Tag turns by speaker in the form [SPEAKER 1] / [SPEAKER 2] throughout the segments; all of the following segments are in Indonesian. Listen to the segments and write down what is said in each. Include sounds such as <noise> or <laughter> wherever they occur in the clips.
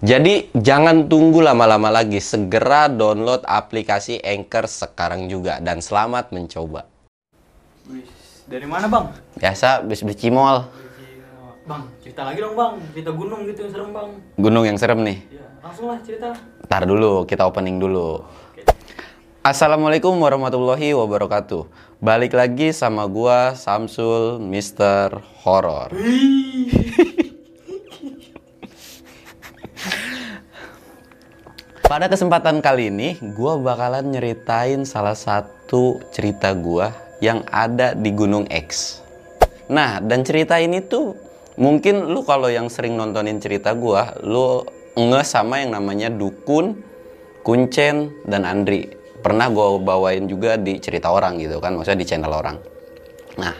[SPEAKER 1] Jadi jangan tunggu lama-lama lagi, segera download aplikasi Anchor sekarang juga dan selamat mencoba.
[SPEAKER 2] Dari mana bang?
[SPEAKER 1] Biasa bis becimol.
[SPEAKER 2] Bang, cerita lagi dong bang, cerita gunung gitu yang serem bang.
[SPEAKER 1] Gunung yang serem nih.
[SPEAKER 2] Ya, langsung lah cerita.
[SPEAKER 1] Ntar dulu, kita opening dulu. Assalamualaikum warahmatullahi wabarakatuh. Balik lagi sama gua Samsul Mister Horror. Pada kesempatan kali ini, gua bakalan nyeritain salah satu cerita gua yang ada di Gunung X. Nah, dan cerita ini tuh mungkin lu kalau yang sering nontonin cerita gua, lu nge sama yang namanya Dukun, Kuncen, dan Andri. Pernah gua bawain juga di cerita orang gitu kan, maksudnya di channel orang. Nah,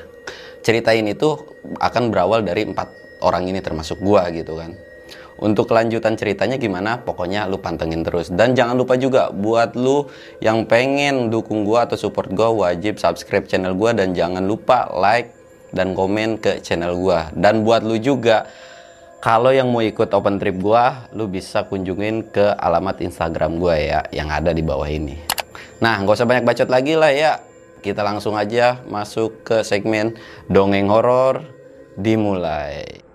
[SPEAKER 1] cerita ini tuh akan berawal dari empat orang ini termasuk gua gitu kan. Untuk kelanjutan ceritanya gimana? Pokoknya lu pantengin terus. Dan jangan lupa juga buat lu yang pengen dukung gua atau support gua wajib subscribe channel gua dan jangan lupa like dan komen ke channel gua. Dan buat lu juga kalau yang mau ikut open trip gua, lu bisa kunjungin ke alamat Instagram gua ya yang ada di bawah ini. Nah, nggak usah banyak bacot lagi lah ya. Kita langsung aja masuk ke segmen dongeng horor dimulai.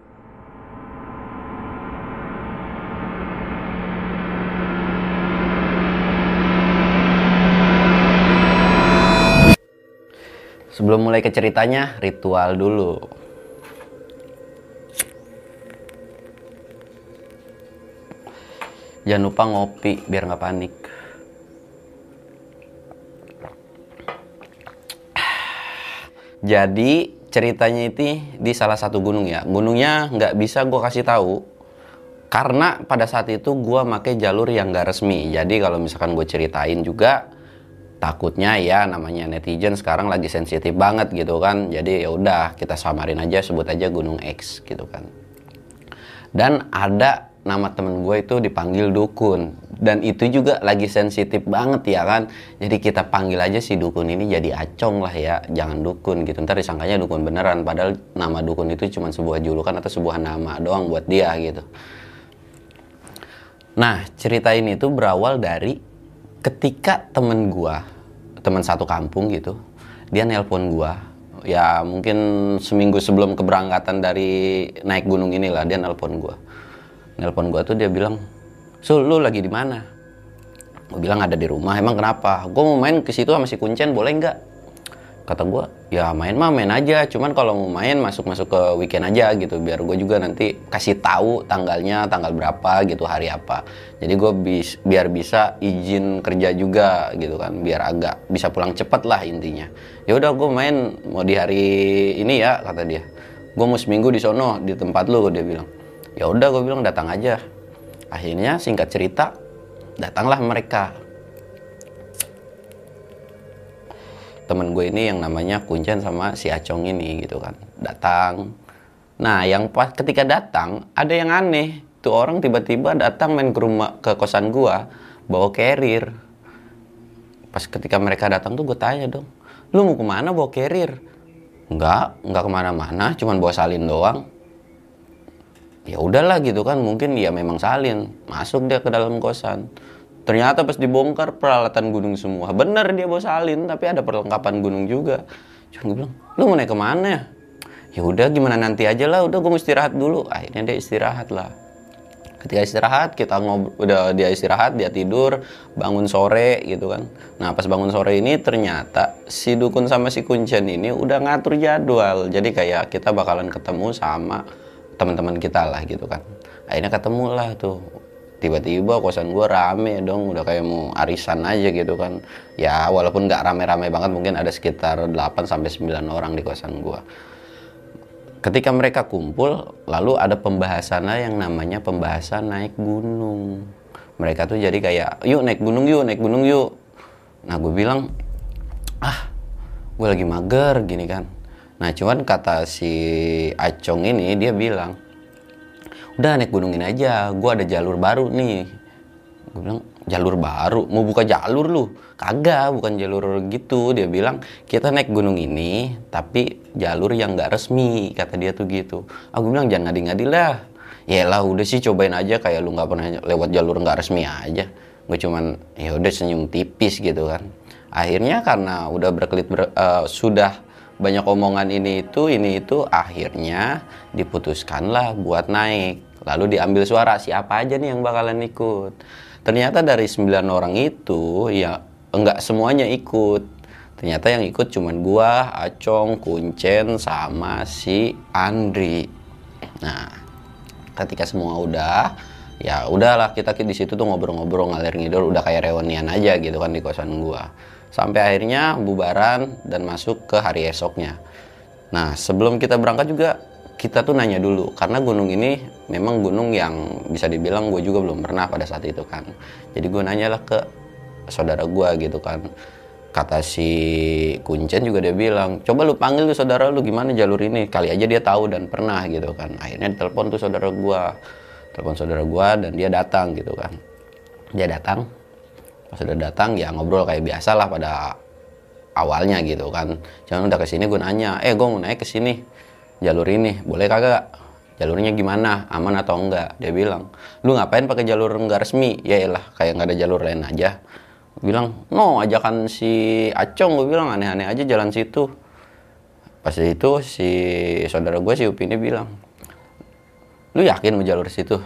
[SPEAKER 1] Sebelum mulai ke ceritanya, ritual dulu. Jangan lupa ngopi biar nggak panik. Jadi ceritanya itu di salah satu gunung ya. Gunungnya nggak bisa gue kasih tahu karena pada saat itu gue make jalur yang nggak resmi. Jadi kalau misalkan gue ceritain juga takutnya ya namanya netizen sekarang lagi sensitif banget gitu kan. Jadi ya udah kita samarin aja sebut aja Gunung X gitu kan. Dan ada nama temen gue itu dipanggil dukun. Dan itu juga lagi sensitif banget ya kan. Jadi kita panggil aja si dukun ini jadi acong lah ya. Jangan dukun gitu. Ntar disangkanya dukun beneran. Padahal nama dukun itu cuma sebuah julukan atau sebuah nama doang buat dia gitu. Nah cerita ini tuh berawal dari ketika temen gua teman satu kampung gitu dia nelpon gua ya mungkin seminggu sebelum keberangkatan dari naik gunung inilah dia nelpon gua. Nelpon gua tuh dia bilang sul lu lagi di mana? Gue bilang ada di rumah. Emang kenapa? Gue mau main ke situ sama si kuncen boleh nggak kata gue ya main mah main aja cuman kalau mau main masuk masuk ke weekend aja gitu. Biar gue juga nanti kasih tahu tanggalnya tanggal berapa gitu hari apa. Jadi gue bis, biar bisa izin kerja juga gitu kan. Biar agak bisa pulang cepet lah intinya. Ya udah gue main mau di hari ini ya kata dia. Gue mau seminggu di sono di tempat lu dia bilang. Ya udah gue bilang datang aja. Akhirnya singkat cerita datanglah mereka temen gue ini yang namanya Kuncen sama si Acong ini gitu kan. Datang. Nah yang pas ketika datang ada yang aneh. Tuh orang tiba-tiba datang main ke rumah ke kosan gue bawa carrier. Pas ketika mereka datang tuh gue tanya dong lu mau ke mana bawa carrier? Enggak enggak ke mana-mana cuman bawa salin doang. Ya udahlah gitu kan mungkin ya memang salin masuk dia ke dalam kosan Ternyata pas dibongkar peralatan gunung semua. Bener dia bawa salin, tapi ada perlengkapan gunung juga. Cuma gue bilang, lu mau naik ke mana ya? Ya udah gimana nanti aja lah, udah gue mau istirahat dulu. Akhirnya dia istirahat lah. Ketika istirahat, kita ngobrol, udah dia istirahat, dia tidur, bangun sore gitu kan. Nah pas bangun sore ini ternyata si dukun sama si kuncen ini udah ngatur jadwal. Jadi kayak kita bakalan ketemu sama teman-teman kita lah gitu kan. Akhirnya ketemu lah tuh tiba-tiba kosan gue rame dong udah kayak mau arisan aja gitu kan. Ya walaupun nggak rame-rame banget mungkin ada sekitar 8 sampai 9 orang di kosan gue ketika mereka kumpul lalu ada pembahasannya yang namanya pembahasan naik gunung. Mereka tuh jadi kayak yuk naik gunung yuk naik gunung yuk. Nah gue bilang ah gue lagi mager gini kan. Nah cuman kata si Acong ini dia bilang udah naik gunung ini aja. Gue ada jalur baru nih. Gue bilang jalur baru? Mau buka jalur lu? Kagak bukan jalur gitu. Dia bilang kita naik gunung ini tapi jalur yang nggak resmi kata dia tuh gitu. Aku bilang jangan ngadi-ngadi lah. Ya lah udah sih cobain aja. Kayak lu nggak pernah lewat jalur nggak resmi aja. Gue cuman ya udah senyum tipis gitu kan. Akhirnya karena udah berkelit ber, uh, sudah banyak omongan ini itu ini itu akhirnya diputuskanlah buat naik. Lalu diambil suara siapa aja nih yang bakalan ikut? Ternyata dari 9 orang itu ya enggak semuanya ikut. Ternyata yang ikut cuman gua Acong Kuncen sama si Andri. Nah ketika semua udah ya udahlah kita di situ tuh ngobrol-ngobrol ngalir ngidul udah kayak reunian aja gitu kan di kosan gua sampai akhirnya bubaran dan masuk ke hari esoknya. Nah, sebelum kita berangkat juga kita tuh nanya dulu karena gunung ini memang gunung yang bisa dibilang gue juga belum pernah pada saat itu kan. Jadi gue nanyalah ke saudara gue gitu kan. Kata si Kuncen juga dia bilang, coba lu panggil tuh saudara lu gimana jalur ini. Kali aja dia tahu dan pernah gitu kan. Akhirnya telepon tuh saudara gue. Telepon saudara gue dan dia datang gitu kan. Dia datang, pas udah datang ya ngobrol kayak biasa lah pada awalnya gitu kan. Jangan udah ke sini gue nanya eh gue mau naik ke sini. Jalur ini boleh kagak? Jalurnya gimana? Aman atau enggak? Dia bilang lu ngapain pakai jalur enggak resmi? Ya lah kayak nggak ada jalur lain aja. Bilang no ajakan si Acong. Gue bilang aneh-aneh aja jalan situ. Pas itu si saudara gue si Upini bilang lu yakin mau jalur situ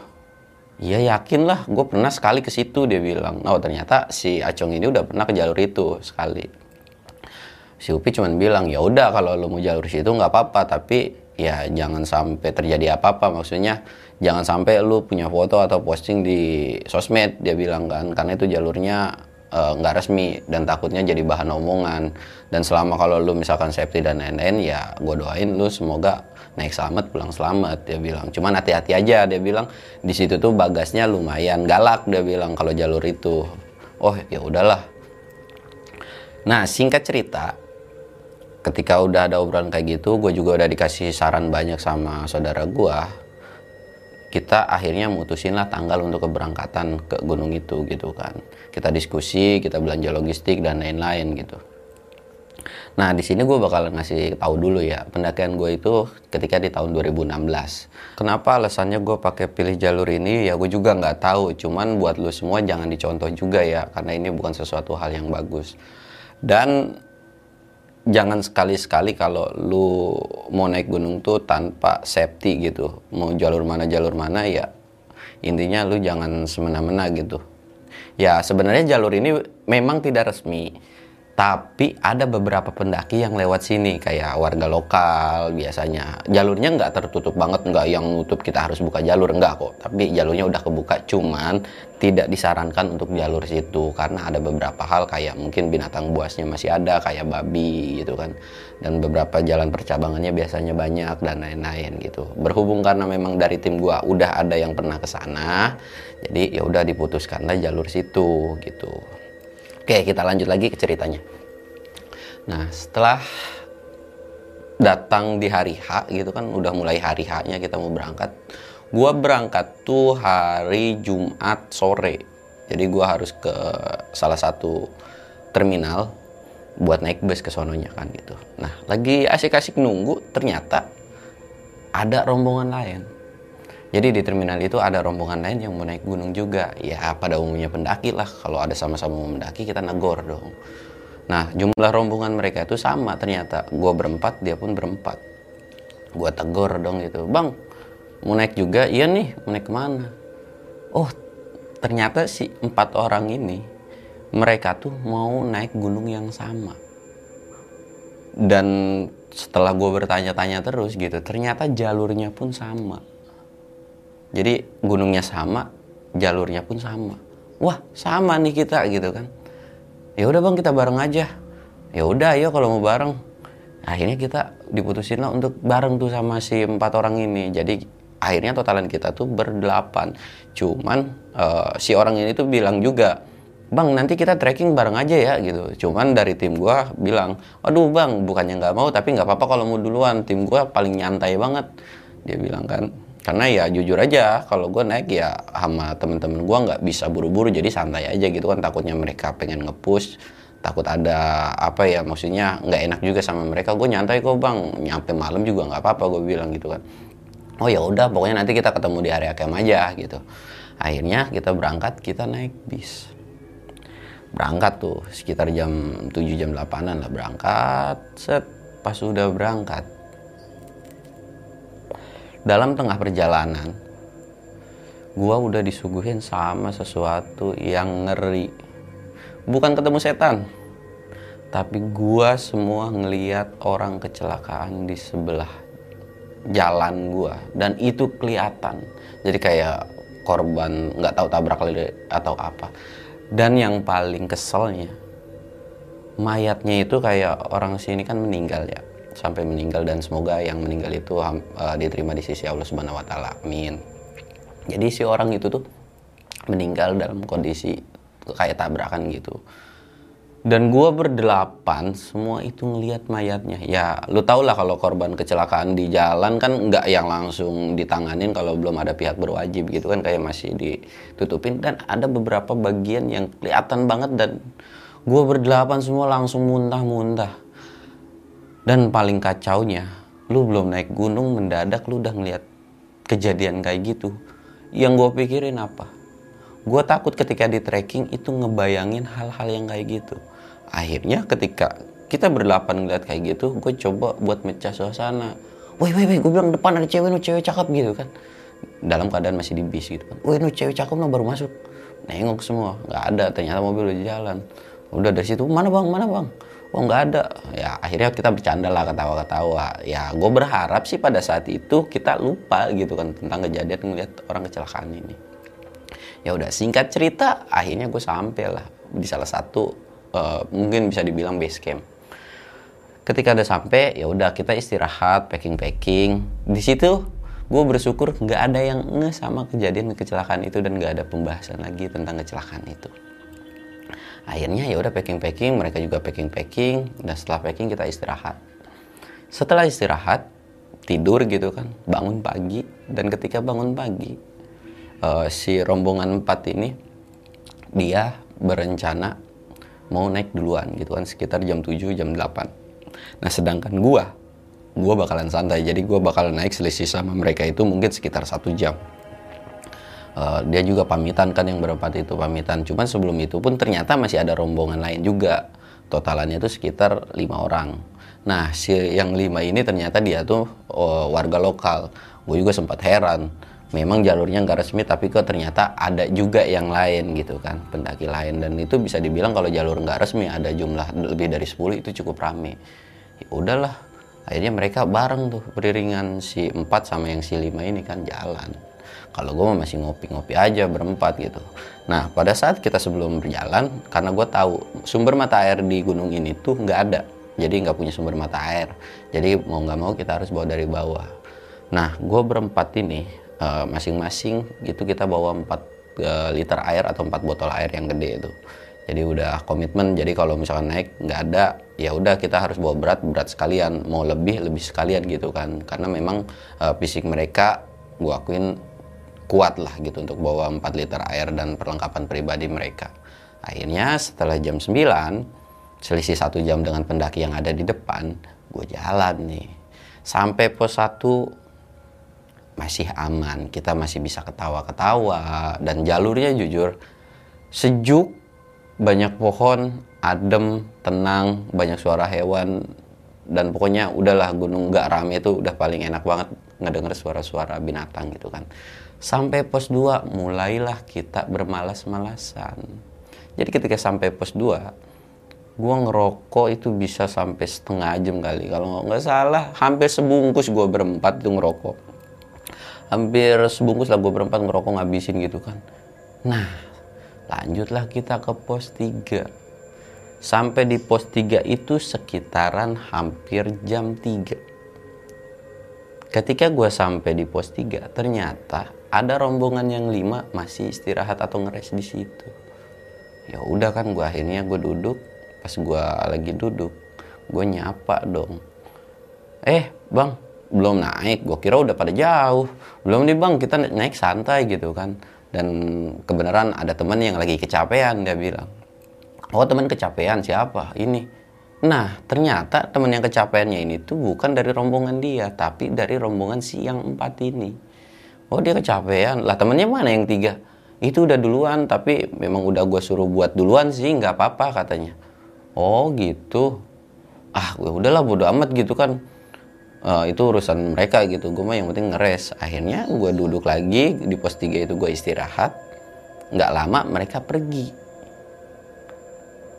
[SPEAKER 1] Iya yakin lah, gue pernah sekali ke situ dia bilang. Oh ternyata si Acong ini udah pernah ke jalur itu sekali. Si Upi cuman bilang ya udah kalau lo mau jalur situ nggak apa-apa, tapi ya jangan sampai terjadi apa-apa. Maksudnya jangan sampai lu punya foto atau posting di sosmed dia bilang kan, karena itu jalurnya nggak uh, resmi dan takutnya jadi bahan omongan. Dan selama kalau lu misalkan safety dan lain-lain ya gue doain lu semoga naik selamat pulang selamat dia bilang. Cuman hati-hati aja dia bilang. Di situ tuh bagasnya lumayan galak dia bilang kalau jalur itu. Oh ya udahlah. Nah singkat cerita ketika udah ada obrolan kayak gitu gue juga udah dikasih saran banyak sama saudara gue kita akhirnya mutusin lah tanggal untuk keberangkatan ke gunung itu gitu kan kita diskusi kita belanja logistik dan lain-lain gitu Nah, di sini gue bakal ngasih tahu dulu ya pendakian gue itu ketika di tahun 2016. Kenapa alasannya gue pakai pilih jalur ini? Ya gue juga nggak tahu. Cuman buat lu semua jangan dicontoh juga ya, karena ini bukan sesuatu hal yang bagus. Dan jangan sekali-sekali kalau lu mau naik gunung tuh tanpa safety gitu. Mau jalur mana jalur mana ya intinya lu jangan semena-mena gitu. Ya sebenarnya jalur ini memang tidak resmi tapi ada beberapa pendaki yang lewat sini kayak warga lokal biasanya. Jalurnya nggak tertutup banget nggak yang nutup kita harus buka jalur nggak kok. Tapi jalurnya udah kebuka cuman tidak disarankan untuk jalur situ karena ada beberapa hal kayak mungkin binatang buasnya masih ada kayak babi gitu kan. Dan beberapa jalan percabangannya biasanya banyak dan lain-lain gitu. Berhubung karena memang dari tim gua udah ada yang pernah ke sana jadi ya udah diputuskanlah jalur situ gitu Oke, kita lanjut lagi ke ceritanya. Nah, setelah datang di hari H gitu kan, udah mulai hari H-nya kita mau berangkat. Gua berangkat tuh hari Jumat sore. Jadi gua harus ke salah satu terminal buat naik bus ke sononya kan gitu. Nah, lagi asik-asik nunggu, ternyata ada rombongan lain jadi di terminal itu ada rombongan lain yang mau naik gunung juga. Ya pada umumnya pendaki lah. Kalau ada sama-sama mau mendaki kita negor dong. Nah jumlah rombongan mereka itu sama ternyata. Gue berempat, dia pun berempat. Gue tegur dong gitu. Bang, mau naik juga? Iya nih, mau naik ke mana? Oh ternyata si empat orang ini mereka tuh mau naik gunung yang sama. Dan setelah gue bertanya-tanya terus gitu, ternyata jalurnya pun sama jadi gunungnya sama, jalurnya pun sama. Wah, sama nih kita gitu kan. Ya udah Bang, kita bareng aja. Ya udah, ayo kalau mau bareng. Akhirnya kita diputusin lah untuk bareng tuh sama si empat orang ini. Jadi akhirnya totalan kita tuh berdelapan cuman eh, si orang ini tuh bilang juga bang nanti kita trekking bareng aja ya gitu cuman dari tim gua bilang aduh bang bukannya nggak mau tapi nggak apa-apa kalau mau duluan tim gua paling nyantai banget dia bilang kan karena ya jujur aja kalau gue naik ya sama temen-temen gue nggak bisa buru-buru jadi santai aja gitu kan. Takutnya mereka pengen ngepush takut ada apa ya maksudnya nggak enak juga sama mereka. Gue nyantai kok bang. Nyampe malam juga nggak apa-apa gue bilang gitu kan. Oh ya udah pokoknya nanti kita ketemu di area camp aja gitu. Akhirnya kita berangkat kita naik bis. Berangkat tuh sekitar jam 7 jam 8an lah berangkat. Set pas udah berangkat dalam tengah perjalanan gua udah disuguhin sama sesuatu yang ngeri. Bukan ketemu setan tapi gua semua ngeliat orang kecelakaan di sebelah jalan gua. Dan itu kelihatan. Jadi kayak korban nggak tahu tabrak lari atau apa. Dan yang paling keselnya mayatnya itu kayak orang sini kan meninggal ya sampai meninggal dan semoga yang meninggal itu uh, diterima di sisi Allah Subhanahu wa taala. Amin. Jadi si orang itu tuh meninggal dalam kondisi kayak tabrakan gitu. Dan gua berdelapan semua itu ngelihat mayatnya. Ya lu tau lah kalau korban kecelakaan di jalan kan nggak yang langsung ditanganin kalau belum ada pihak berwajib gitu kan kayak masih ditutupin dan ada beberapa bagian yang kelihatan banget dan gua berdelapan semua langsung muntah-muntah dan paling kacaunya, lu belum naik gunung mendadak lu udah ngeliat kejadian kayak gitu. Yang gue pikirin apa? Gue takut ketika di trekking itu ngebayangin hal-hal yang kayak gitu. Akhirnya ketika kita berdelapan ngeliat kayak gitu, gue coba buat mecah suasana. Woi, woi, woi, gue bilang depan ada cewek, nu cewek cakep gitu kan. Dalam keadaan masih di bis gitu kan. Woi, nu cewek cakep no baru masuk. Nengok semua, nggak ada. Ternyata mobil udah jalan. Udah dari situ, mana bang, mana bang? Oh nggak ada. Ya akhirnya kita bercanda lah ketawa-ketawa. Ya gue berharap sih pada saat itu kita lupa gitu kan tentang kejadian ngeliat orang kecelakaan ini. Ya udah singkat cerita akhirnya gue sampai lah di salah satu uh, mungkin bisa dibilang base camp. Ketika udah sampai ya udah kita istirahat packing packing di situ gue bersyukur nggak ada yang nge sama kejadian kecelakaan itu dan nggak ada pembahasan lagi tentang kecelakaan itu akhirnya ya udah packing packing mereka juga packing packing dan setelah packing kita istirahat. Setelah istirahat tidur gitu kan bangun pagi. Dan ketika bangun pagi uh, si rombongan empat ini dia berencana mau naik duluan gitu kan sekitar jam 7 jam 8 nah sedangkan gua gua bakalan santai. Jadi gua bakal naik selisih sama mereka itu mungkin sekitar satu jam uh, dia juga pamitan kan yang berempat itu pamitan. Cuman sebelum itu pun ternyata masih ada rombongan lain juga. Totalannya itu sekitar lima orang. Nah si yang lima ini ternyata dia tuh uh, warga lokal. Gue juga sempat heran memang jalurnya nggak resmi tapi kok ternyata ada juga yang lain gitu kan pendaki lain. Dan itu bisa dibilang kalau jalur nggak resmi ada jumlah lebih dari 10 itu cukup rame. Ya udahlah akhirnya mereka bareng tuh beriringan si empat sama yang si lima ini kan jalan kalau gue masih ngopi-ngopi aja berempat gitu. Nah pada saat kita sebelum berjalan karena gue tahu sumber mata air di gunung ini tuh nggak ada. Jadi nggak punya sumber mata air. Jadi mau nggak mau kita harus bawa dari bawah. Nah gue berempat ini eh, masing-masing uh, gitu kita bawa 4 uh, eh, liter air atau 4 botol air yang gede itu. Jadi udah komitmen. Jadi kalau misalkan naik nggak ada ya udah kita harus bawa berat berat sekalian. Mau lebih lebih sekalian gitu kan. Karena memang uh, fisik mereka gue akuin kuat lah gitu untuk bawa 4 liter air dan perlengkapan pribadi mereka. Akhirnya setelah jam 9, selisih satu jam dengan pendaki yang ada di depan, gue jalan nih. Sampai pos 1 masih aman, kita masih bisa ketawa-ketawa dan jalurnya jujur sejuk, banyak pohon, adem, tenang, banyak suara hewan dan pokoknya udahlah gunung gak rame itu udah paling enak banget ngedenger suara-suara binatang gitu kan Sampai pos 2 mulailah kita bermalas-malasan. Jadi ketika sampai pos 2, gua ngerokok itu bisa sampai setengah jam kali. Kalau nggak salah, hampir sebungkus gua berempat itu ngerokok. Hampir sebungkus lah gua berempat ngerokok ngabisin gitu kan. Nah, lanjutlah kita ke pos 3. Sampai di pos 3 itu sekitaran hampir jam 3 ketika gue sampai di pos 3 ternyata ada rombongan yang lima masih istirahat atau ngeres di situ. Ya udah kan gue akhirnya gue duduk. Pas gue lagi duduk gue nyapa dong. Eh bang belum naik. Gue kira udah pada jauh. Belum nih bang. Kita naik santai gitu kan. Dan kebenaran ada teman yang lagi kecapean dia bilang. Oh teman kecapean siapa? Ini. Nah ternyata teman yang kecapeannya ini tuh bukan dari rombongan dia tapi dari rombongan si yang empat ini oh dia kecapean. Lah temennya mana yang tiga? Itu udah duluan tapi memang udah gue suruh buat duluan sih nggak apa-apa katanya. Oh gitu. Ah gue udahlah bodo amat gitu kan. Uh, itu urusan mereka gitu. Gue mah yang penting ngeres. Akhirnya gue duduk lagi di pos 3 itu gue istirahat. Nggak lama mereka pergi.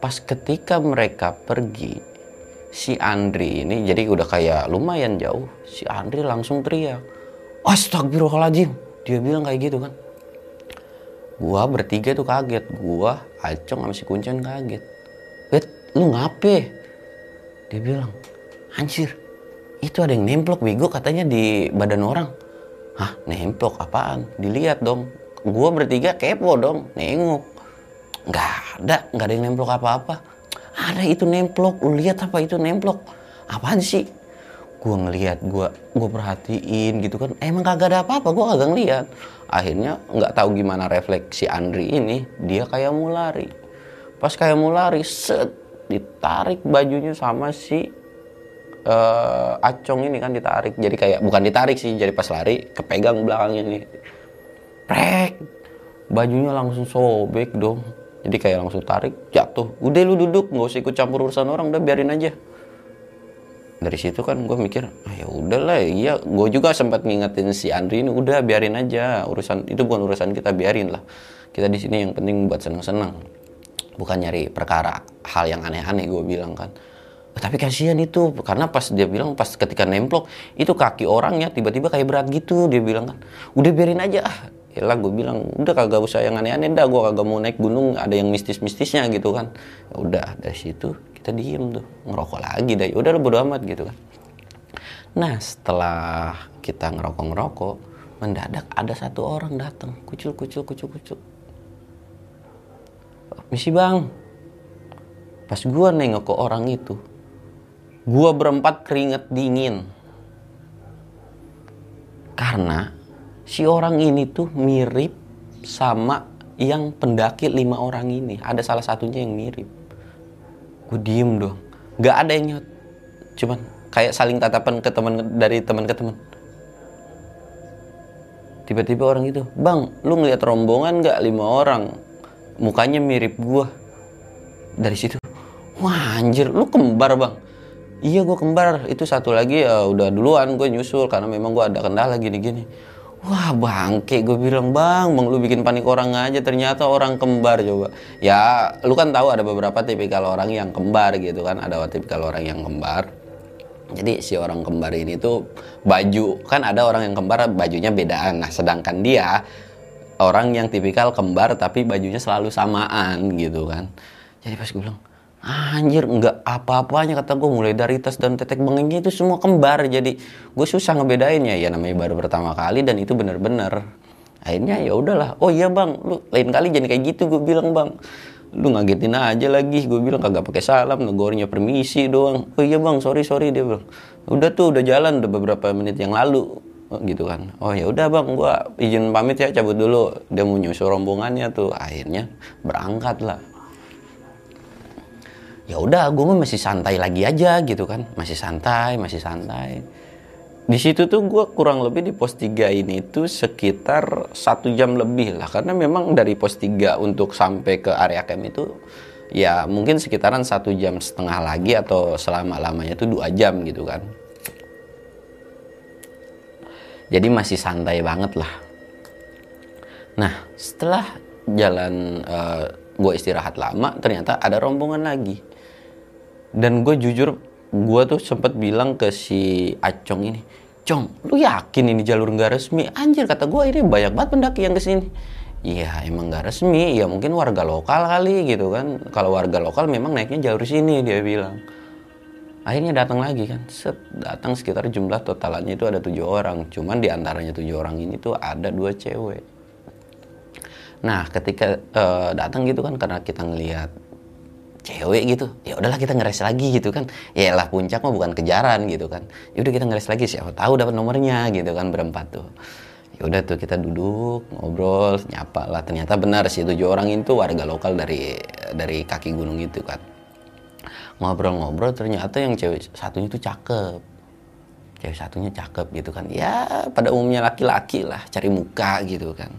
[SPEAKER 1] Pas ketika mereka pergi si Andri ini jadi udah kayak lumayan jauh si Andri langsung teriak astagfirullahaladzim. Dia bilang kayak gitu kan. Gua bertiga tuh kaget. Gua acong sama si kuncen kaget. Bet lu ngape? Dia bilang anjir itu ada yang nemplok bego katanya di badan orang. Hah nemplok? Apaan? Dilihat dong. Gua bertiga kepo dong nengok. Nggak ada nggak ada yang nemplok apa-apa. Ada itu nemplok. Lu lihat apa itu nemplok? Apaan sih gua ngelihat gua gua perhatiin gitu kan. Emang kagak ada apa-apa gua kagak ngeliat akhirnya nggak tahu gimana refleksi Andri ini dia kayak mau lari. Pas kayak mau lari set ditarik bajunya sama si uh, acong ini kan ditarik. Jadi kayak bukan ditarik sih jadi pas lari kepegang belakangnya nih. Prek! Bajunya langsung sobek dong. Jadi kayak langsung tarik jatuh. Udah lu duduk nggak usah ikut campur urusan orang udah biarin aja dari situ kan gue mikir ah ya udahlah iya. Gue juga sempat ngingetin si Andri ini udah biarin aja. Urusan itu bukan urusan kita biarin lah. Kita di sini yang penting buat seneng-seneng bukan nyari perkara hal yang aneh-aneh gue bilang kan. Tapi kasihan itu karena pas dia bilang pas ketika nemplok itu kaki orangnya tiba-tiba kayak berat gitu dia bilang kan. Udah biarin aja ah lah gue bilang udah kagak usah yang aneh-aneh dah gue kagak mau naik gunung ada yang mistis-mistisnya gitu kan. Ya udah dari situ kita diem tuh ngerokok lagi dah. Ya udah lo bodo amat gitu kan. Nah setelah kita ngerokok ngerokok mendadak ada satu orang datang kucul kucul kucul kucul. Misi bang. Pas gue nengok ke orang itu gue berempat keringet dingin. Karena si orang ini tuh mirip sama yang pendaki lima orang ini. Ada salah satunya yang mirip. Gue diem dong. Nggak ada yang nyot. Cuman kayak saling tatapan ke teman dari teman ke teman. Tiba-tiba orang itu bang lu ngeliat rombongan nggak lima orang? Mukanya mirip gua. Dari situ wah anjir lu kembar bang. Iya gua kembar. Itu satu lagi ya udah duluan gue nyusul karena memang gua ada kendala gini-gini Wah bangke gue bilang bang, bang lu bikin panik orang aja ternyata orang kembar coba. Ya lu kan tahu ada beberapa tipikal orang yang kembar gitu kan, ada tipikal orang yang kembar. Jadi si orang kembar ini tuh baju kan ada orang yang kembar bajunya bedaan. Nah sedangkan dia orang yang tipikal kembar tapi bajunya selalu samaan gitu kan. Jadi pas gue bilang Anjir, nggak apa-apanya kata gue mulai dari tas dan tetek bengengnya itu semua kembar. Jadi gue susah ngebedainnya ya namanya baru pertama kali dan itu bener-bener. Akhirnya ya udahlah. Oh iya bang, lu lain kali jangan kayak gitu gue bilang bang. Lu ngagetin aja lagi. Gue bilang kagak pakai salam, negornya permisi doang. Oh iya bang, sorry sorry dia bilang. Udah tuh udah jalan udah beberapa menit yang lalu oh, gitu kan. Oh ya udah bang, gue izin pamit ya cabut dulu. Dia mau nyusul rombongannya tuh. Akhirnya berangkat lah ya udah gue masih santai lagi aja gitu kan. Masih santai masih santai. Di situ tuh gue kurang lebih di pos 3 ini tuh sekitar satu jam lebih lah. Karena memang dari pos 3 untuk sampai ke area camp itu ya mungkin sekitaran satu jam setengah lagi atau selama lamanya tuh dua jam gitu kan. Jadi masih santai banget lah. Nah setelah jalan uh, gue istirahat lama ternyata ada rombongan lagi dan gue jujur gue tuh sempet bilang ke si Acong ini Cong lu yakin ini jalur nggak resmi? Anjir kata gue ini banyak banget pendaki yang ke sini Iya emang nggak resmi. Ya mungkin warga lokal kali gitu kan. Kalau warga lokal memang naiknya jalur sini dia bilang. Akhirnya datang lagi kan. Set datang sekitar jumlah totalannya itu ada tujuh orang. Cuman di antaranya tujuh orang ini tuh ada dua cewek. Nah ketika uh, datang gitu kan karena kita ngelihat cewek gitu. Ya udahlah kita ngeres lagi gitu kan. Ya lah puncak mah bukan kejaran gitu kan. Ya udah kita ngeres lagi siapa tahu dapat nomornya gitu kan berempat tuh. Ya udah tuh kita duduk ngobrol nyapa lah. Ternyata benar sih tujuh orang itu warga lokal dari dari kaki gunung itu kan. Ngobrol-ngobrol ternyata yang cewek satunya tuh cakep. Cewek satunya cakep gitu kan. Ya pada umumnya laki-laki lah cari muka gitu kan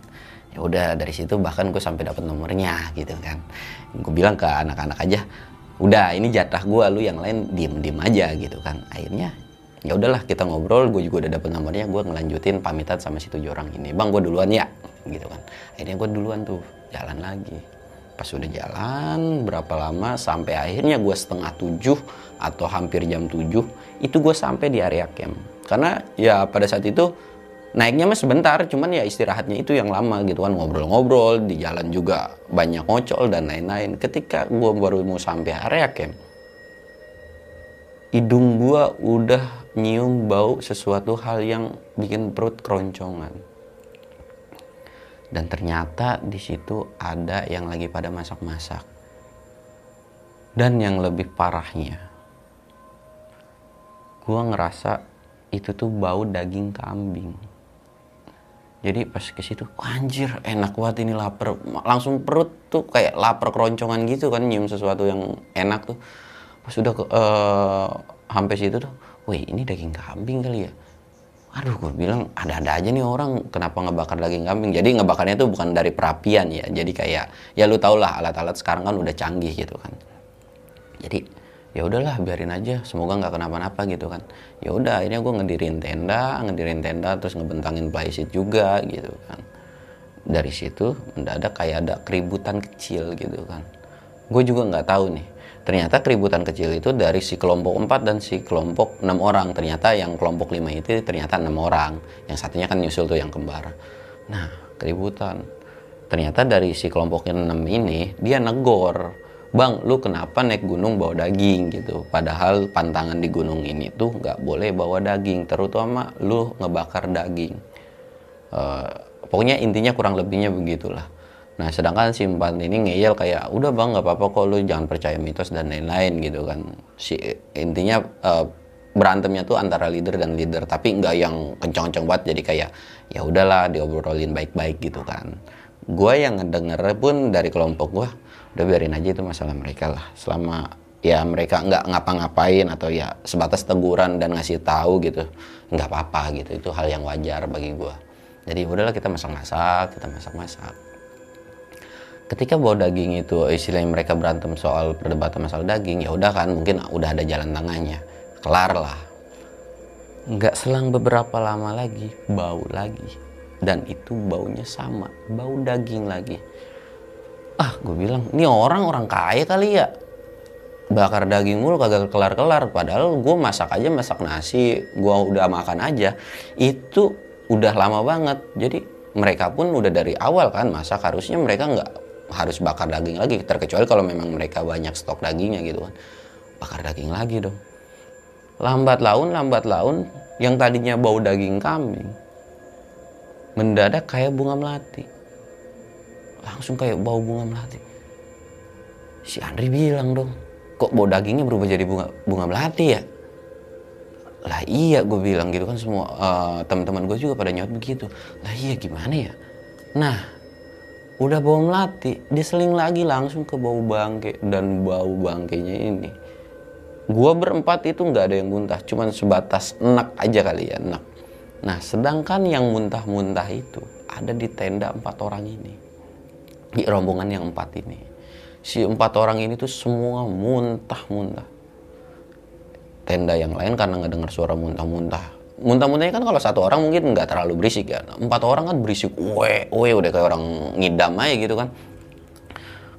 [SPEAKER 1] ya udah dari situ bahkan gue sampai dapat nomornya gitu kan. Gue bilang ke anak-anak aja udah ini jatah gue lu yang lain diem diem aja gitu kan. Akhirnya ya udahlah kita ngobrol gue juga udah dapet nomornya gue ngelanjutin pamitan sama si tujuh orang ini. Bang gue duluan ya gitu kan. Akhirnya gue duluan tuh jalan lagi. Pas udah jalan berapa lama sampai akhirnya gue setengah tujuh atau hampir jam tujuh itu gue sampai di area camp. Karena ya pada saat itu naiknya mah sebentar cuman ya istirahatnya itu yang lama gitu kan ngobrol-ngobrol di jalan juga banyak ngocol dan lain-lain. Ketika gue baru mau sampai area camp hidung gue udah nyium bau sesuatu hal yang bikin perut keroncongan. Dan ternyata di situ ada yang lagi pada masak-masak. Dan yang lebih parahnya gue ngerasa itu tuh bau daging kambing jadi pas ke situ anjir enak banget ini lapar. Langsung perut tuh kayak lapar keroncongan gitu kan nyium sesuatu yang enak tuh. Pas udah ke uh, sampai situ tuh wih ini daging kambing kali ya. Aduh gue bilang ada-ada aja nih orang kenapa ngebakar daging kambing? Jadi ngebakarnya tuh bukan dari perapian ya jadi kayak ya lu tau lah alat-alat sekarang kan udah canggih gitu kan. Jadi ya udahlah biarin aja semoga nggak kenapa-napa gitu kan. Ya udah akhirnya gue ngedirin tenda ngedirin tenda terus ngebentangin plyseat juga gitu kan. Dari situ mendadak kayak ada keributan kecil gitu kan. Gue juga nggak tahu nih ternyata keributan kecil itu dari si kelompok 4 dan si kelompok 6 orang. Ternyata yang kelompok 5 itu ternyata enam orang. Yang satunya kan nyusul tuh yang kembar. Nah keributan. Ternyata dari si kelompok 6 ini dia negor bang lu kenapa naik gunung bawa daging gitu? Padahal pantangan di gunung ini tuh nggak boleh bawa daging terutama lu ngebakar daging. Uh, pokoknya intinya kurang lebihnya begitulah. Nah sedangkan si empat ini ngeyel kayak udah bang nggak apa-apa kok lu jangan percaya mitos dan lain-lain gitu kan. Si intinya uh, berantemnya tuh antara leader dan leader tapi nggak yang kencang-kencang banget jadi kayak ya udahlah diobrolin baik-baik gitu kan. Gue yang ngedenger pun dari kelompok gue udah biarin aja itu masalah mereka lah. Selama ya mereka nggak ngapa-ngapain atau ya sebatas teguran dan ngasih tahu gitu nggak apa-apa gitu. Itu hal yang wajar bagi gue jadi udahlah kita masak-masak kita masak-masak. Ketika bawa daging itu istilahnya mereka berantem soal perdebatan masalah daging ya udah kan mungkin udah ada jalan tengahnya. Kelar lah. Nggak selang beberapa lama lagi bau lagi. Dan itu baunya sama bau daging lagi ah gue bilang ini orang orang kaya kali ya. Bakar daging mulu kagak kelar-kelar. Padahal gue masak aja masak nasi gue udah makan aja. Itu udah lama banget. Jadi mereka pun udah dari awal kan masak harusnya mereka nggak harus bakar daging lagi. Terkecuali kalau memang mereka banyak stok dagingnya gitu kan. Bakar daging lagi dong. Lambat laun lambat laun yang tadinya bau daging kambing mendadak kayak bunga melati langsung kayak bau bunga melati. Si Andri bilang dong kok bau dagingnya berubah jadi bunga bunga melati ya? Lah iya gue bilang gitu kan semua uh, teman-teman gue juga pada nyaut begitu. Lah iya gimana ya? Nah udah bau melati diseling lagi langsung ke bau bangke dan bau bangkainya ini. Gue berempat itu nggak ada yang muntah cuman sebatas enak aja kali ya enak. Nah sedangkan yang muntah-muntah itu ada di tenda empat orang ini di rombongan yang empat ini. Si empat orang ini tuh semua muntah-muntah. Tenda yang lain karena nggak dengar suara muntah-muntah. Muntah-muntahnya kan kalau satu orang mungkin nggak terlalu berisik ya. Empat orang kan berisik we we udah kayak orang ngidam aja gitu kan.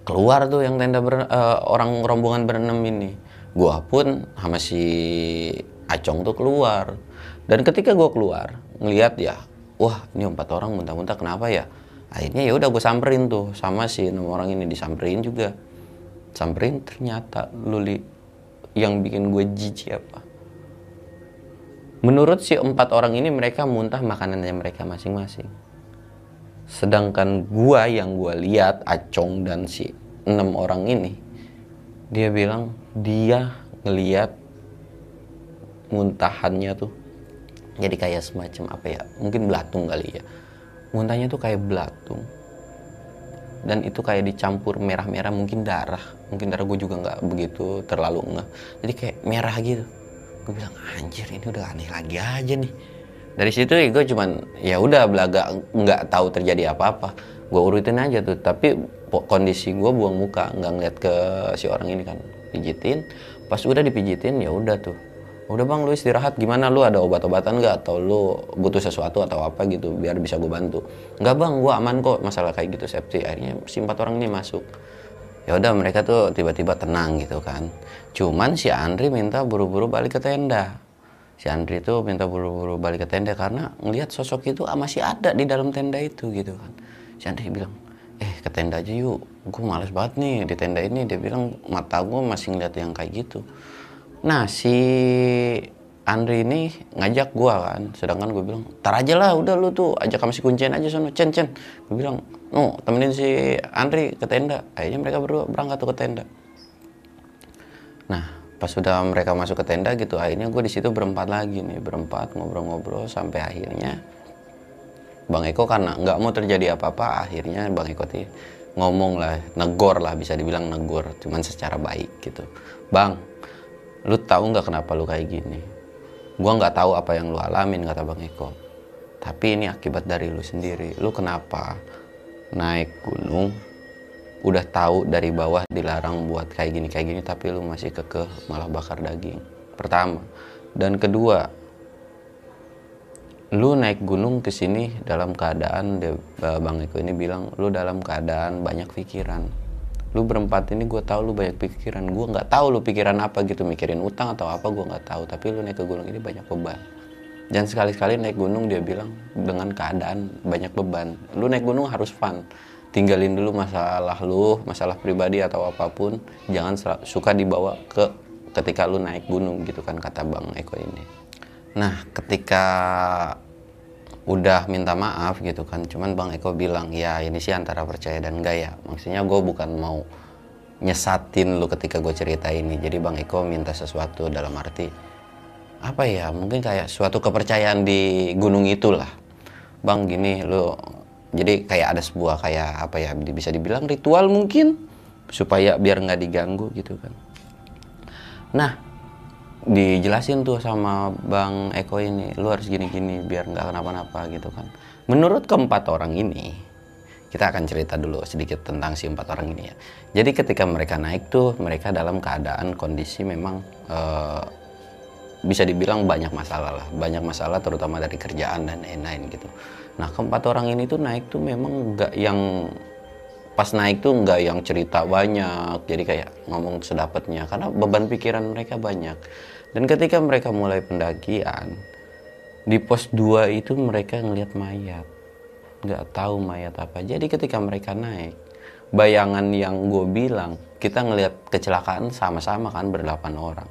[SPEAKER 1] Keluar tuh yang tenda ber, uh, orang rombongan berenam ini. Gua pun sama si Acong tuh keluar. Dan ketika gua keluar ngelihat ya wah ini empat orang muntah-muntah kenapa ya akhirnya ya udah gue samperin tuh sama si enam orang ini disamperin juga. Samperin ternyata luli yang bikin gue jijik apa? Menurut si empat orang ini mereka muntah makanannya mereka masing-masing. Sedangkan gua yang gua lihat Acong dan si enam orang ini dia bilang dia ngeliat muntahannya tuh jadi kayak semacam apa ya mungkin belatung kali ya muntahnya tuh kayak belatung. Dan itu kayak dicampur merah-merah mungkin darah. Mungkin darah gue juga nggak begitu terlalu enggak jadi kayak merah gitu. Gue bilang anjir ini udah aneh lagi aja nih. Dari situ ya gue cuman ya udah belaga nggak tahu terjadi apa-apa. Gue urutin aja tuh. Tapi kondisi gue buang muka nggak ngeliat ke si orang ini kan. Pijitin. Pas udah dipijitin ya udah tuh udah bang lu istirahat. Gimana? Lu ada obat-obatan nggak? Atau lu butuh sesuatu atau apa gitu biar bisa gue bantu? Nggak bang gue aman kok. Masalah kayak gitu safety. Akhirnya si empat orang ini masuk. Ya udah mereka tuh tiba-tiba tenang gitu kan. Cuman si Andri minta buru-buru balik ke tenda. Si Andri tuh minta buru-buru balik ke tenda karena ngelihat sosok itu masih ada di dalam tenda itu gitu kan. Si Andri bilang eh ke tenda aja yuk. Gue males banget nih di tenda ini. Dia bilang mata gue masih ngeliat yang kayak gitu Nah si Andri ini ngajak gua kan, sedangkan gue bilang, tar aja lah, udah lu tuh ajak kami si kuncian aja sono, cen cen. Gue bilang, no temenin si Andri ke tenda. Akhirnya mereka berdua berangkat tuh ke tenda. Nah pas sudah mereka masuk ke tenda gitu, akhirnya gue di situ berempat lagi nih, berempat ngobrol-ngobrol sampai akhirnya Bang Eko karena nggak mau terjadi apa-apa, akhirnya Bang Eko ngomong lah, negor lah bisa dibilang negor, cuman secara baik gitu. Bang, lu tahu nggak kenapa lu kayak gini? Gua nggak tahu apa yang lu alamin kata bang Eko. Tapi ini akibat dari lu sendiri. Lu kenapa naik gunung udah tahu dari bawah dilarang buat kayak gini kayak gini tapi lu masih kekeh malah bakar daging? Pertama. Dan kedua lu naik gunung ke sini dalam keadaan bang Eko ini bilang lu dalam keadaan banyak pikiran lu berempat ini gue tahu lu banyak pikiran. Gue nggak tahu lu pikiran apa gitu mikirin utang atau apa gue nggak tahu. Tapi lu naik ke gunung ini banyak beban. Dan sekali-sekali naik gunung dia bilang dengan keadaan banyak beban. Lu naik gunung harus fun. Tinggalin dulu masalah lu masalah pribadi atau apa pun. Jangan suka dibawa ke ketika lu naik gunung gitu kan kata bang Eko ini. Nah ketika udah minta maaf gitu kan. Cuman bang Eko bilang ya ini sih antara percaya dan enggak ya. Maksudnya gue bukan mau nyesatin lu ketika gue cerita ini. Jadi bang Eko minta sesuatu dalam arti apa ya mungkin kayak suatu kepercayaan di gunung itulah. Bang gini lu jadi kayak ada sebuah kayak apa ya bisa dibilang ritual mungkin supaya biar nggak diganggu gitu kan. Nah dijelasin tuh sama Bang Eko ini lu harus gini-gini biar nggak kenapa-napa gitu kan. Menurut keempat orang ini kita akan cerita dulu sedikit tentang si empat orang ini ya. Jadi ketika mereka naik tuh mereka dalam keadaan kondisi memang uh, bisa dibilang banyak masalah lah. Banyak masalah terutama dari kerjaan dan lain-lain gitu. Nah keempat orang ini tuh naik tuh memang nggak yang pas naik tuh nggak yang cerita banyak. Jadi kayak ngomong sedapatnya karena beban pikiran mereka banyak dan ketika mereka mulai pendakian, di pos 2 itu mereka ngelihat mayat. Nggak tahu mayat apa. Jadi ketika mereka naik, bayangan yang gue bilang, kita ngelihat kecelakaan sama-sama kan berdelapan orang.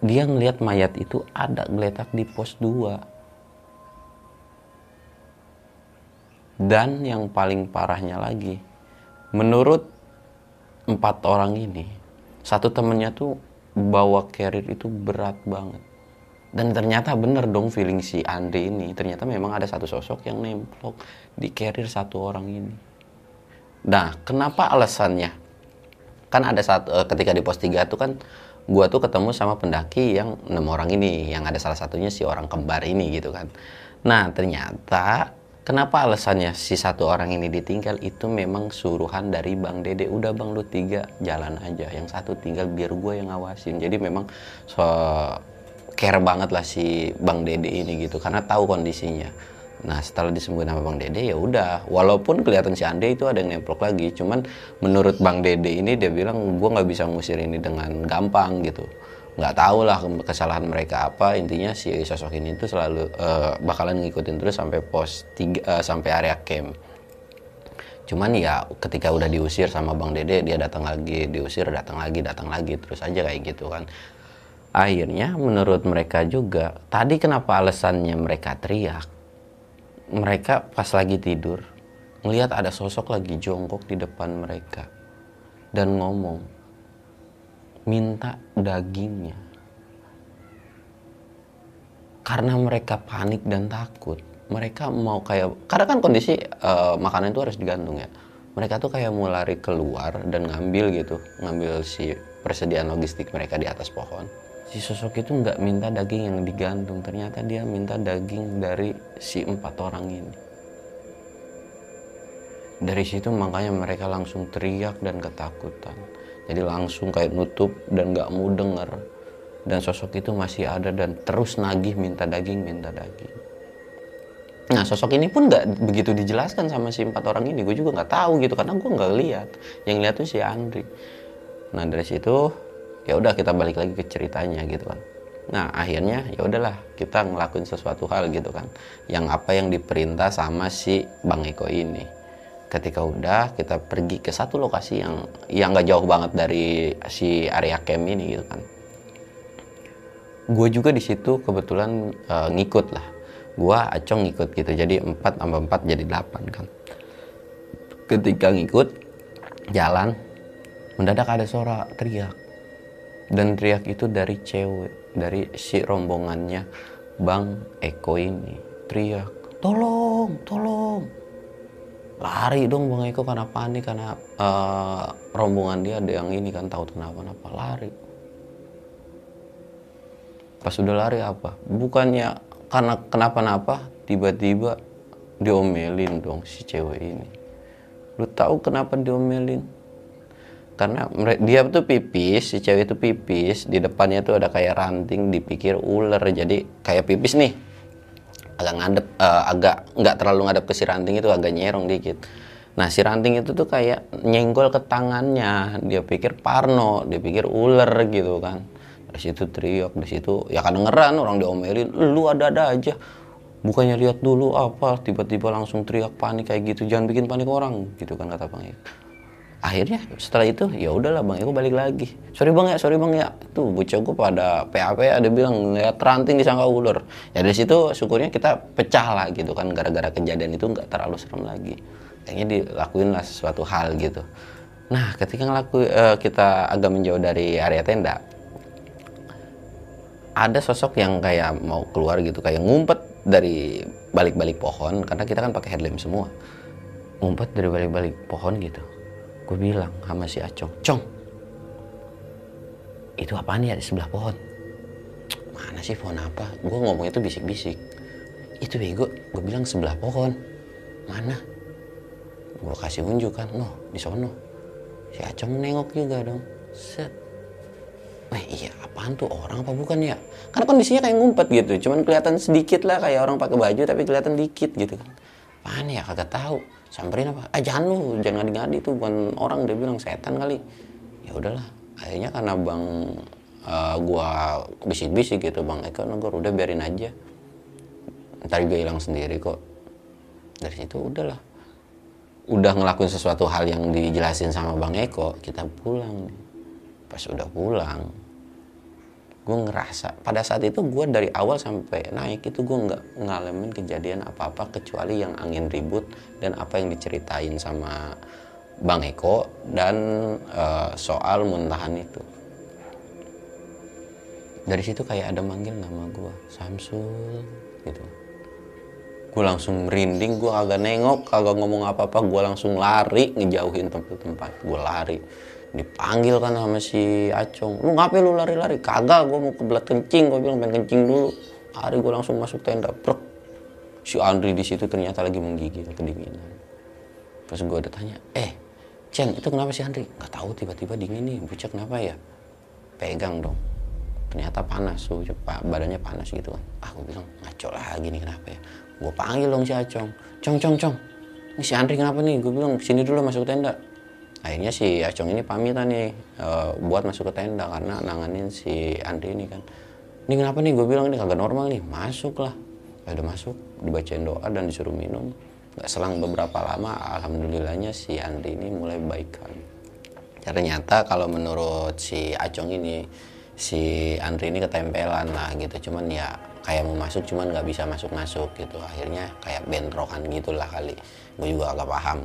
[SPEAKER 1] Dia ngelihat mayat itu ada geletak di pos 2. Dan yang paling parahnya lagi, menurut empat orang ini, satu temennya tuh bawa carrier itu berat banget. Dan ternyata bener dong feeling si Andre ini. Ternyata memang ada satu sosok yang nemplok di carrier satu orang ini. Nah kenapa alasannya? Kan ada satu eh, ketika di pos 3 tuh kan gua tuh ketemu sama pendaki yang enam orang ini yang ada salah satunya si orang kembar ini gitu kan. Nah ternyata Kenapa alasannya si satu orang ini ditinggal itu memang suruhan dari Bang Dede. Udah Bang lu tiga jalan aja, yang satu tinggal biar gue yang ngawasin. Jadi memang so care banget lah si Bang Dede ini gitu karena tahu kondisinya. Nah setelah disembuhin sama Bang Dede ya udah, walaupun kelihatan si Ande itu ada yang nemplok lagi, cuman menurut Bang Dede ini dia bilang gue nggak bisa ngusir ini dengan gampang gitu nggak tahu lah kesalahan mereka apa. Intinya si sosok ini tuh selalu uh, bakalan ngikutin terus sampai pos tiga uh, sampai area camp. Cuman ya ketika udah diusir sama bang dede dia datang lagi diusir datang lagi datang lagi terus aja kayak gitu kan. Akhirnya menurut mereka juga tadi kenapa alasannya mereka teriak? Mereka pas lagi tidur ngelihat ada sosok lagi jongkok di depan mereka dan ngomong minta dagingnya. Karena mereka panik dan takut. Mereka mau kayak karena kan kondisi uh, makanan itu harus digantung ya. Mereka tuh kayak mau lari keluar dan ngambil gitu ngambil si persediaan logistik mereka di atas pohon. Si sosok itu nggak minta daging yang digantung ternyata dia minta daging dari si empat orang ini. Dari situ makanya mereka langsung teriak dan ketakutan jadi langsung kayak nutup dan nggak mau denger dan sosok itu masih ada dan terus nagih minta daging minta daging Nah sosok ini pun nggak begitu dijelaskan sama si empat orang ini. Gue juga nggak tahu gitu karena gue nggak lihat. Yang lihat tuh si Andri. Nah dari situ ya udah kita balik lagi ke ceritanya gitu kan. Nah akhirnya ya udahlah kita ngelakuin sesuatu hal gitu kan. Yang apa yang diperintah sama si Bang Eko ini. Ketika udah kita pergi ke satu lokasi yang yang nggak jauh banget dari si area camp ini gitu kan. Gue juga di situ kebetulan uh, ngikut lah. Gua acong ngikut gitu. Jadi 4 tambah 4 jadi 8 kan. Ketika ngikut jalan mendadak ada suara teriak. Dan teriak itu dari cewek dari si rombongannya Bang Eko ini teriak tolong tolong lari dong Bang Eko karena panik karena uh, rombongan dia ada yang ini kan tahu kenapa-napa lari. Pas sudah lari apa? Bukannya karena kenapa-napa tiba-tiba diomelin dong si cewek ini. Lu tahu kenapa diomelin? Karena dia tuh pipis si cewek itu pipis di depannya tuh ada kayak ranting dipikir ular jadi kayak pipis nih agak ngadep uh, agak nggak terlalu ngadep ke si ranting itu agak nyerong dikit. Nah si ranting itu tuh kayak nyenggol ke tangannya. Dia pikir parno dia pikir ular gitu kan. Dari situ teriak di situ ya kedengeran orang diomelin lu ada-ada aja. Bukannya lihat dulu apa tiba-tiba langsung teriak panik kayak gitu. Jangan bikin panik orang gitu kan kata bang Eko akhirnya setelah itu ya udahlah bang Eko balik lagi. Sorry bang ya sorry bang ya. Tuh bocah gue pada PAP ada bilang ngeliat ranting disangka ular ya dari situ syukurnya kita pecah lah gitu kan gara-gara kejadian itu nggak terlalu serem lagi. Kayaknya dilakuin lah sesuatu hal gitu. Nah ketika ngelaku uh, kita agak menjauh dari area tenda ada sosok yang kayak mau keluar gitu kayak ngumpet dari balik-balik pohon karena kita kan pakai headlamp semua. Ngumpet dari balik-balik pohon gitu gue bilang sama si Acong Cong itu apaan ya di sebelah pohon? Mana sih pohon apa? Gue ngomong itu bisik-bisik. Itu bego gue bilang sebelah pohon. Mana? Gue kasih unjuk kan no di sono. Si Acong nengok juga dong set. Wah iya apaan tuh orang apa bukan ya? Karena kondisinya kayak ngumpet gitu, cuman kelihatan sedikit lah kayak orang pakai baju tapi kelihatan dikit gitu kan. Apaan ya kagak tahu. Samperin apa? Ah jangan lu, jangan ngadi-ngadi tuh bukan orang dia bilang setan kali. Ya udahlah, akhirnya karena bang uh, gua bisik-bisik gitu bang Eko Nogor udah biarin aja. Ntar juga hilang sendiri kok. Dari situ udahlah. Udah ngelakuin sesuatu hal yang dijelasin sama bang Eko, kita pulang. Pas udah pulang, gue ngerasa pada saat itu gue dari awal sampai naik itu gue nggak ngalamin kejadian apa-apa kecuali yang angin ribut dan apa yang diceritain sama Bang Eko dan uh, soal muntahan itu. Dari situ kayak ada manggil nama gue Samsul gitu. Gue langsung merinding gue agak nengok kagak ngomong apa-apa gue langsung lari ngejauhin tempat-tempat gue lari dipanggil kan sama si Acong. Lu ngapain lu lari-lari? Kagak gue mau kebelat kencing. Gue bilang pengen kencing dulu. Hari gue langsung masuk tenda Prok. si Andri di situ ternyata lagi menggigil kedinginan. Pas gue udah tanya eh Ceng itu kenapa si Andri? Nggak tahu tiba-tiba dingin nih bocah kenapa ya? Pegang dong. Ternyata panas tuh badannya panas gitu kan. Ah gue bilang ngaco lagi nih kenapa ya? Gue panggil dong si Acong. Cong Cong Cong ini si Andri kenapa nih? Gue bilang sini dulu masuk tenda akhirnya si Acong ini pamitan nih uh, buat masuk ke tenda karena nanganin si Andri ini kan. Ini kenapa nih? Gue bilang ini kagak normal nih masuk lah. Ya udah masuk dibacain doa dan disuruh minum. Nggak selang beberapa lama alhamdulillahnya si Andri ini mulai baikan ternyata kalau menurut si Acong ini si Andri ini ketempelan lah gitu. Cuman ya kayak mau masuk cuman nggak bisa masuk masuk gitu. Akhirnya kayak bentrokan gitulah kali. Gue juga agak paham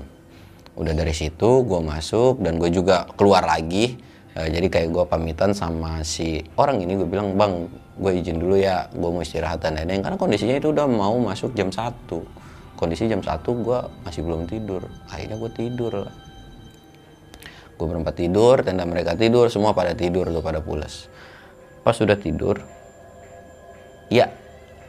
[SPEAKER 1] udah dari situ gue masuk dan gue juga keluar lagi. Uh, jadi kayak gue pamitan sama si orang ini gue bilang bang gue izin dulu ya gue mau istirahat dan lain-lain. Karena kondisinya itu udah mau masuk jam 1 kondisi jam 1 gue masih belum tidur. Akhirnya gue tidur. Gue berempat tidur tenda mereka tidur semua pada tidur tuh pada pulas. Pas sudah tidur ya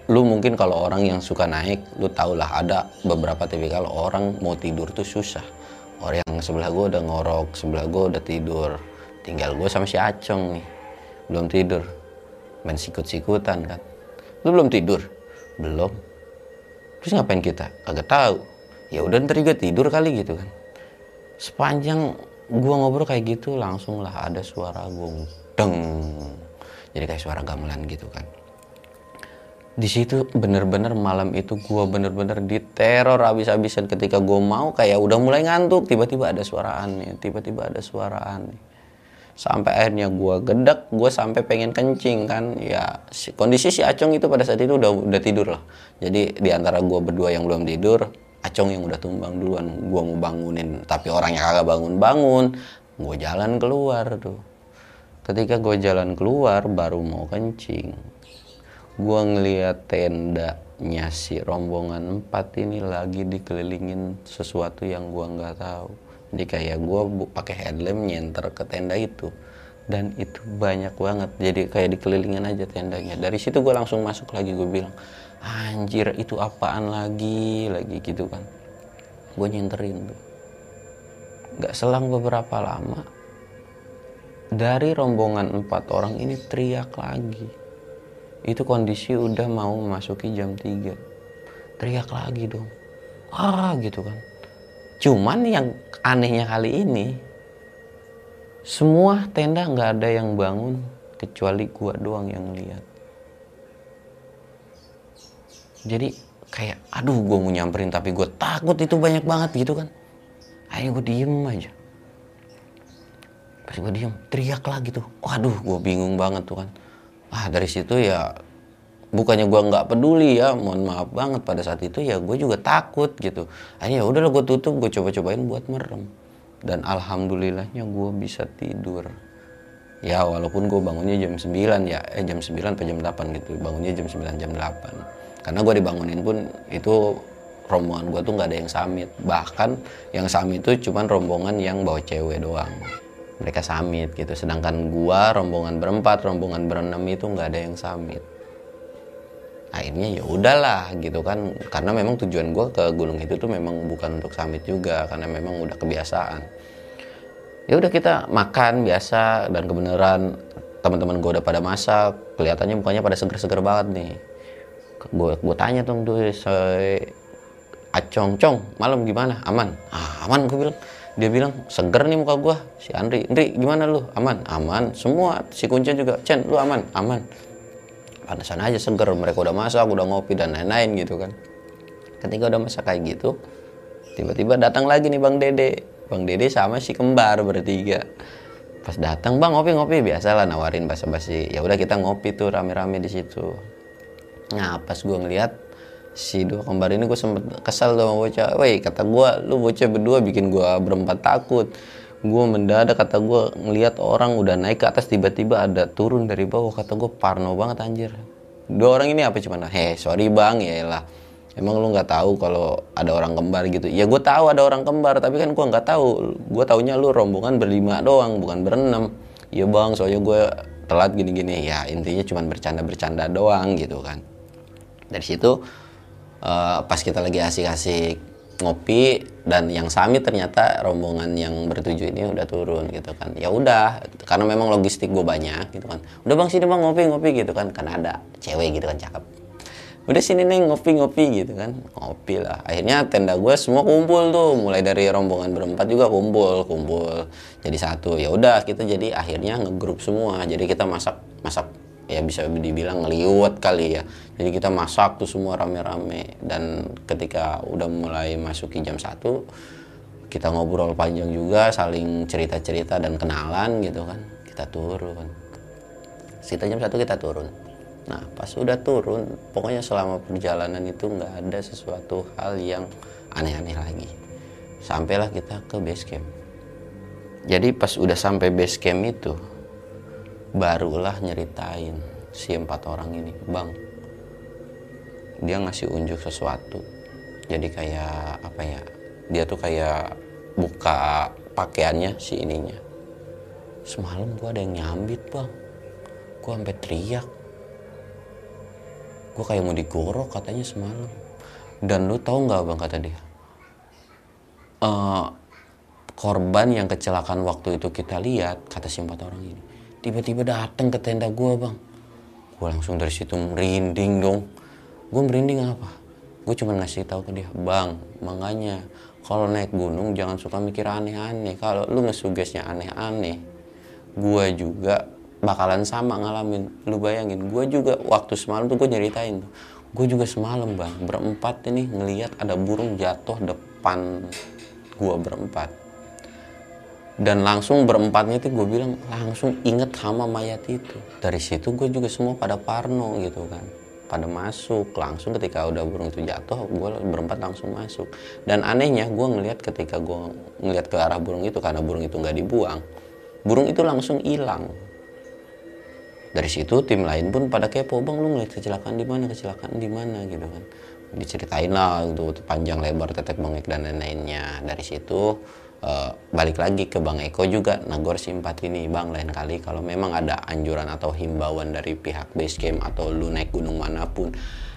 [SPEAKER 1] lu mungkin kalau orang yang suka naik lu tau lah ada beberapa tipikal orang mau tidur tuh susah orang yang sebelah gue udah ngorok sebelah gue udah tidur. Tinggal gue sama si Acong nih belum tidur. Main sikut-sikutan kan. Lu belum tidur? Belum. Terus ngapain kita? Agak tahu. Ya udah ntar juga tidur kali gitu kan. Sepanjang gua ngobrol kayak gitu langsung lah ada suara gong deng. Jadi kayak suara gamelan gitu kan di situ bener-bener malam itu gua bener-bener diteror habis-habisan ketika gua mau kayak udah mulai ngantuk tiba-tiba ada suara aneh tiba-tiba ada suara aneh. Sampai akhirnya gue gedek gue sampai pengen kencing kan. Ya si, kondisi si Acong itu pada saat itu udah udah tidur lah. Jadi di antara gue berdua yang belum tidur Acong yang udah tumbang duluan. Gue mau bangunin tapi orangnya kagak bangun bangun gue jalan keluar tuh. Ketika gue jalan keluar baru mau kencing gue ngeliat tendanya si rombongan empat ini lagi dikelilingin sesuatu yang gue nggak tahu. Jadi kayak gue pakai headlamp nyenter ke tenda itu. Dan itu banyak banget. Jadi kayak dikelilingin aja tendanya. Dari situ gue langsung masuk lagi gue bilang anjir itu apaan lagi? Lagi gitu kan. Gue nyenterin tuh. Nggak selang beberapa lama dari rombongan empat orang ini teriak lagi itu kondisi udah mau memasuki jam 3 teriak lagi dong. Ah gitu kan. Cuman yang anehnya kali ini semua tenda nggak ada yang bangun kecuali gua doang yang lihat jadi kayak aduh gua mau nyamperin tapi gua takut itu banyak banget gitu kan. Akhirnya gua diem aja. Pas gua diem teriak lagi tuh. Waduh gua bingung banget tuh kan ah dari situ ya bukannya gue nggak peduli ya mohon maaf banget pada saat itu ya gue juga takut gitu. Akhirnya ya udahlah gue tutup gue coba-cobain buat merem. Dan alhamdulillahnya gue bisa tidur. Ya walaupun gue bangunnya jam 9 ya eh jam 9 atau jam 8 gitu bangunnya jam 9 jam 8 karena gue dibangunin pun itu rombongan gue tuh nggak ada yang samit. Bahkan yang samit itu cuman rombongan yang bawa cewek doang mereka samit gitu. Sedangkan gua rombongan berempat rombongan berenam itu nggak ada yang samit akhirnya ya udahlah gitu kan. Karena memang tujuan gue ke gunung itu tuh memang bukan untuk summit juga karena memang udah kebiasaan. Ya udah kita makan biasa dan kebenaran. Teman-teman gue udah pada masak kelihatannya bukannya pada seger-seger banget nih. Gue gue tanya dong tuh saya acong cong malam gimana? Aman? Ah, aman gue bilang dia bilang seger nih muka gue si Andri Andri gimana lu? Aman. Aman. Semua si Kuncen juga Chen lu aman. Aman. Panasan aja seger. Mereka udah masak udah ngopi dan lain-lain gitu kan. Ketika udah masak kayak gitu tiba-tiba datang lagi nih bang dede. Bang dede sama si kembar bertiga. Pas datang bang ngopi ngopi. Biasa lah nawarin basa-basi. Ya udah kita ngopi tuh rame-rame di situ. Nah pas gue ngeliat si dua kembar ini gue sempet kesal sama bocah. Woi kata gue lu bocah berdua bikin gue berempat takut. Gue mendadak kata gue ngelihat orang udah naik ke atas tiba-tiba ada turun dari bawah. Kata gue parno banget anjir. Dua orang ini apa cuman heh sorry bang ya lah emang lu nggak tahu kalau ada orang kembar gitu? Ya gue tahu ada orang kembar tapi kan gue nggak tahu. Gue taunya lu rombongan berlima doang bukan berenam. Ya bang soalnya gue telat gini-gini. Ya intinya cuma bercanda-bercanda doang gitu kan. Dari situ uh, pas kita lagi asik-asik ngopi dan yang sami ternyata rombongan yang bertuju ini udah turun gitu kan. Ya udah karena memang logistik gue banyak gitu kan. Udah bang sini bang ngopi ngopi gitu kan. Karena ada cewek gitu kan cakep. Udah sini nih ngopi ngopi gitu kan. Ngopi lah. Akhirnya tenda gue semua kumpul tuh. Mulai dari rombongan berempat juga kumpul kumpul. Jadi satu. Ya udah kita jadi akhirnya ngegrup semua. Jadi kita masak masak ya bisa dibilang ngeliwat kali ya. Jadi kita masak tuh semua rame-rame. Dan ketika udah mulai masuki jam 1 kita ngobrol panjang juga saling cerita-cerita dan kenalan gitu kan. Kita turun. Sekitar jam 1 kita turun. Nah pas udah turun pokoknya selama perjalanan itu nggak ada sesuatu hal yang aneh-aneh lagi. Sampailah kita ke base camp. Jadi pas udah sampai base camp itu barulah nyeritain si empat orang ini bang dia ngasih unjuk sesuatu. Jadi kayak apa ya dia tuh kayak buka pakaiannya si ininya. Semalam gua ada yang nyambit bang. Gua sampai teriak. Gua kayak mau digorok katanya semalam. Dan lu tahu nggak bang kata dia "Eh, korban yang kecelakaan waktu itu kita lihat kata si empat orang ini tiba-tiba datang ke tenda gua bang. Gue langsung dari situ merinding dong. Gue merinding apa? Gue cuma ngasih tahu ke dia bang makanya kalau naik gunung jangan suka mikir aneh-aneh. Kalau lu ngesugesnya aneh-aneh gue juga bakalan sama ngalamin. Lu bayangin gue juga waktu semalam tuh gue nyeritain tuh. Gue juga semalam bang berempat ini ngelihat ada burung jatuh depan gue berempat dan langsung berempatnya itu gue bilang langsung inget sama mayat itu. Dari situ gue juga semua pada parno gitu kan. Pada masuk langsung ketika udah burung itu jatuh gue berempat langsung masuk. Dan anehnya gue ngelihat ketika gue ngelihat ke arah burung itu karena burung itu nggak dibuang burung itu langsung hilang. Dari situ tim lain pun pada kepo bang lu ngeliat kecelakaan di mana? Kecelakaan di mana? Gitu kan. Diceritain lah gitu panjang lebar tetek bengek dan lain-lainnya. Dari situ eh, balik lagi ke bang Eko juga nagor si empat ini. Bang lain kali kalau memang ada anjuran atau himbauan dari pihak base camp atau lu naik gunung mana pun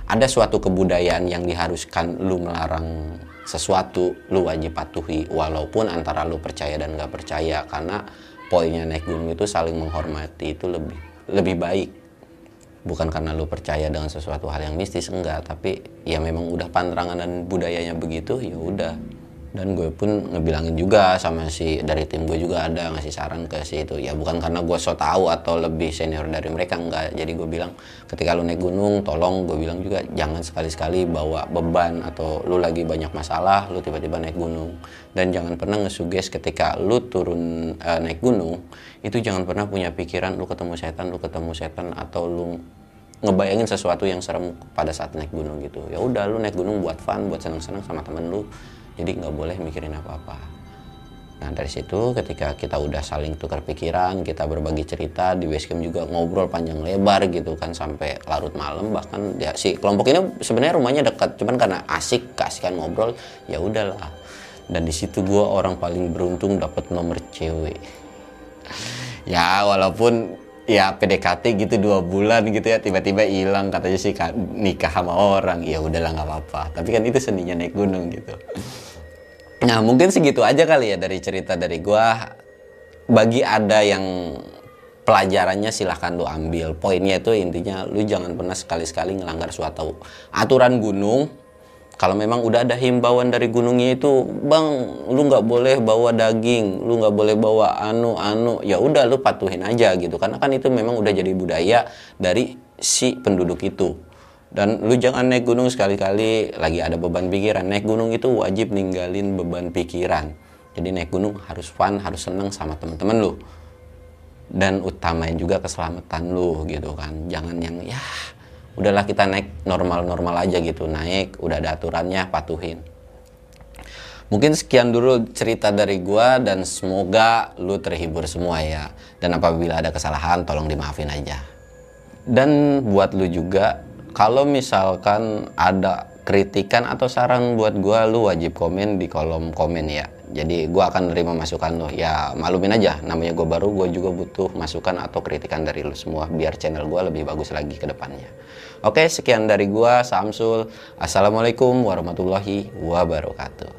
[SPEAKER 1] ada suatu kebudayaan yang diharuskan lu melarang sesuatu lu wajib patuhi walaupun antara lu percaya dan nggak percaya karena poinnya naik gunung itu saling menghormati itu lebih lebih baik. Bukan karena lu percaya dengan sesuatu hal yang mistis enggak tapi ya memang udah pantangan dan budayanya begitu ya udah dan gue pun ngebilangin juga sama si dari tim gue juga ada ngasih saran ke si itu. Ya bukan karena gue so tahu atau lebih senior dari mereka enggak. Jadi gue bilang ketika lu naik gunung tolong gue bilang juga jangan sekali-sekali bawa beban atau lu lagi banyak masalah lu tiba-tiba naik gunung. Dan jangan pernah ngesuges ketika lu turun eh, naik gunung itu jangan pernah punya pikiran lu ketemu setan lu ketemu setan atau lu ngebayangin sesuatu yang serem pada saat naik gunung gitu. Ya udah lu naik gunung buat fun buat seneng-seneng sama temen lu jadi nggak boleh mikirin apa-apa. Nah dari situ ketika kita udah saling tukar pikiran kita berbagi cerita di basecamp juga ngobrol panjang lebar gitu kan sampai larut malam bahkan ya si kelompok ini sebenarnya rumahnya dekat cuman karena asik kasihkan ngobrol ya udahlah. Dan di situ gue orang paling beruntung dapat nomor cewek. <laughs> Ya walaupun ya PDKT gitu dua bulan gitu ya tiba-tiba hilang katanya sih ka- nikah sama orang ya udahlah nggak apa-apa. Tapi kan itu seninya naik gunung gitu nah mungkin segitu aja kali ya dari cerita dari gua. Bagi ada yang pelajarannya silahkan lu ambil. Poinnya itu intinya lu jangan pernah sekali-sekali ngelanggar suatu aturan gunung. Kalau memang udah ada himbauan dari gunungnya itu bang lu nggak boleh bawa daging lu nggak boleh bawa anu anu. Ya udah lu patuhin aja gitu. Karena kan itu memang udah jadi budaya dari si penduduk itu dan lu jangan naik gunung sekali-kali. Lagi ada beban pikiran. Naik gunung itu wajib ninggalin beban pikiran. Jadi naik gunung harus fun harus seneng sama temen-temen lu. Dan utamain juga keselamatan lu gitu kan. Jangan yang ya udahlah kita naik normal-normal aja gitu. Naik udah ada aturannya patuhin. Mungkin sekian dulu cerita dari gua dan semoga lu terhibur semua ya. Dan apabila ada kesalahan tolong dimaafin aja. Dan buat lu juga kalau misalkan ada kritikan atau saran buat gua lu wajib komen di kolom komen ya. Jadi gua akan nerima masukan lu. Ya maklumin aja namanya gua baru gua juga butuh masukan atau kritikan dari lu semua biar channel gua lebih bagus lagi ke depannya. Oke sekian dari gua Samsul. Assalamualaikum warahmatullahi wabarakatuh